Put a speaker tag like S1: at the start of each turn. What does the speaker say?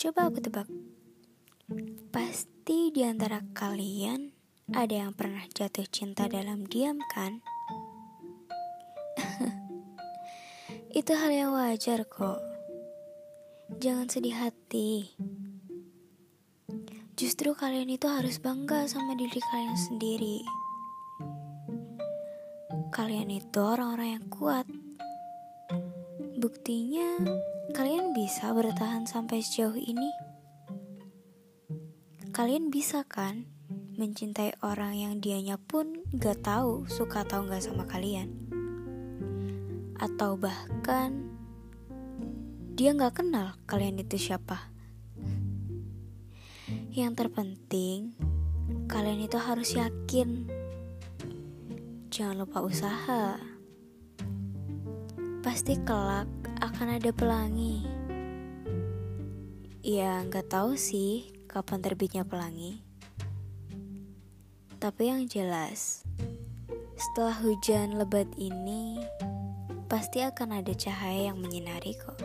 S1: Coba aku tebak. Pasti di antara kalian ada yang pernah jatuh cinta dalam diam kan? Itu hal yang wajar kok. Jangan sedih hati. Justru kalian itu harus bangga sama diri kalian sendiri. Kalian itu orang-orang yang kuat. Buktinya, kalian bisa bertahan sampai sejauh ini. Kalian bisa kan mencintai orang yang dianya pun gak tahu suka atau gak sama kalian. Atau bahkan dia gak kenal kalian itu siapa. Yang terpenting, kalian itu harus yakin. Jangan lupa usaha. Pasti kelak akan ada pelangi. Ya, nggak tahu sih kapan terbitnya pelangi. Tapi yang jelas, setelah hujan lebat ini, pasti akan ada cahaya yang menyinari kok.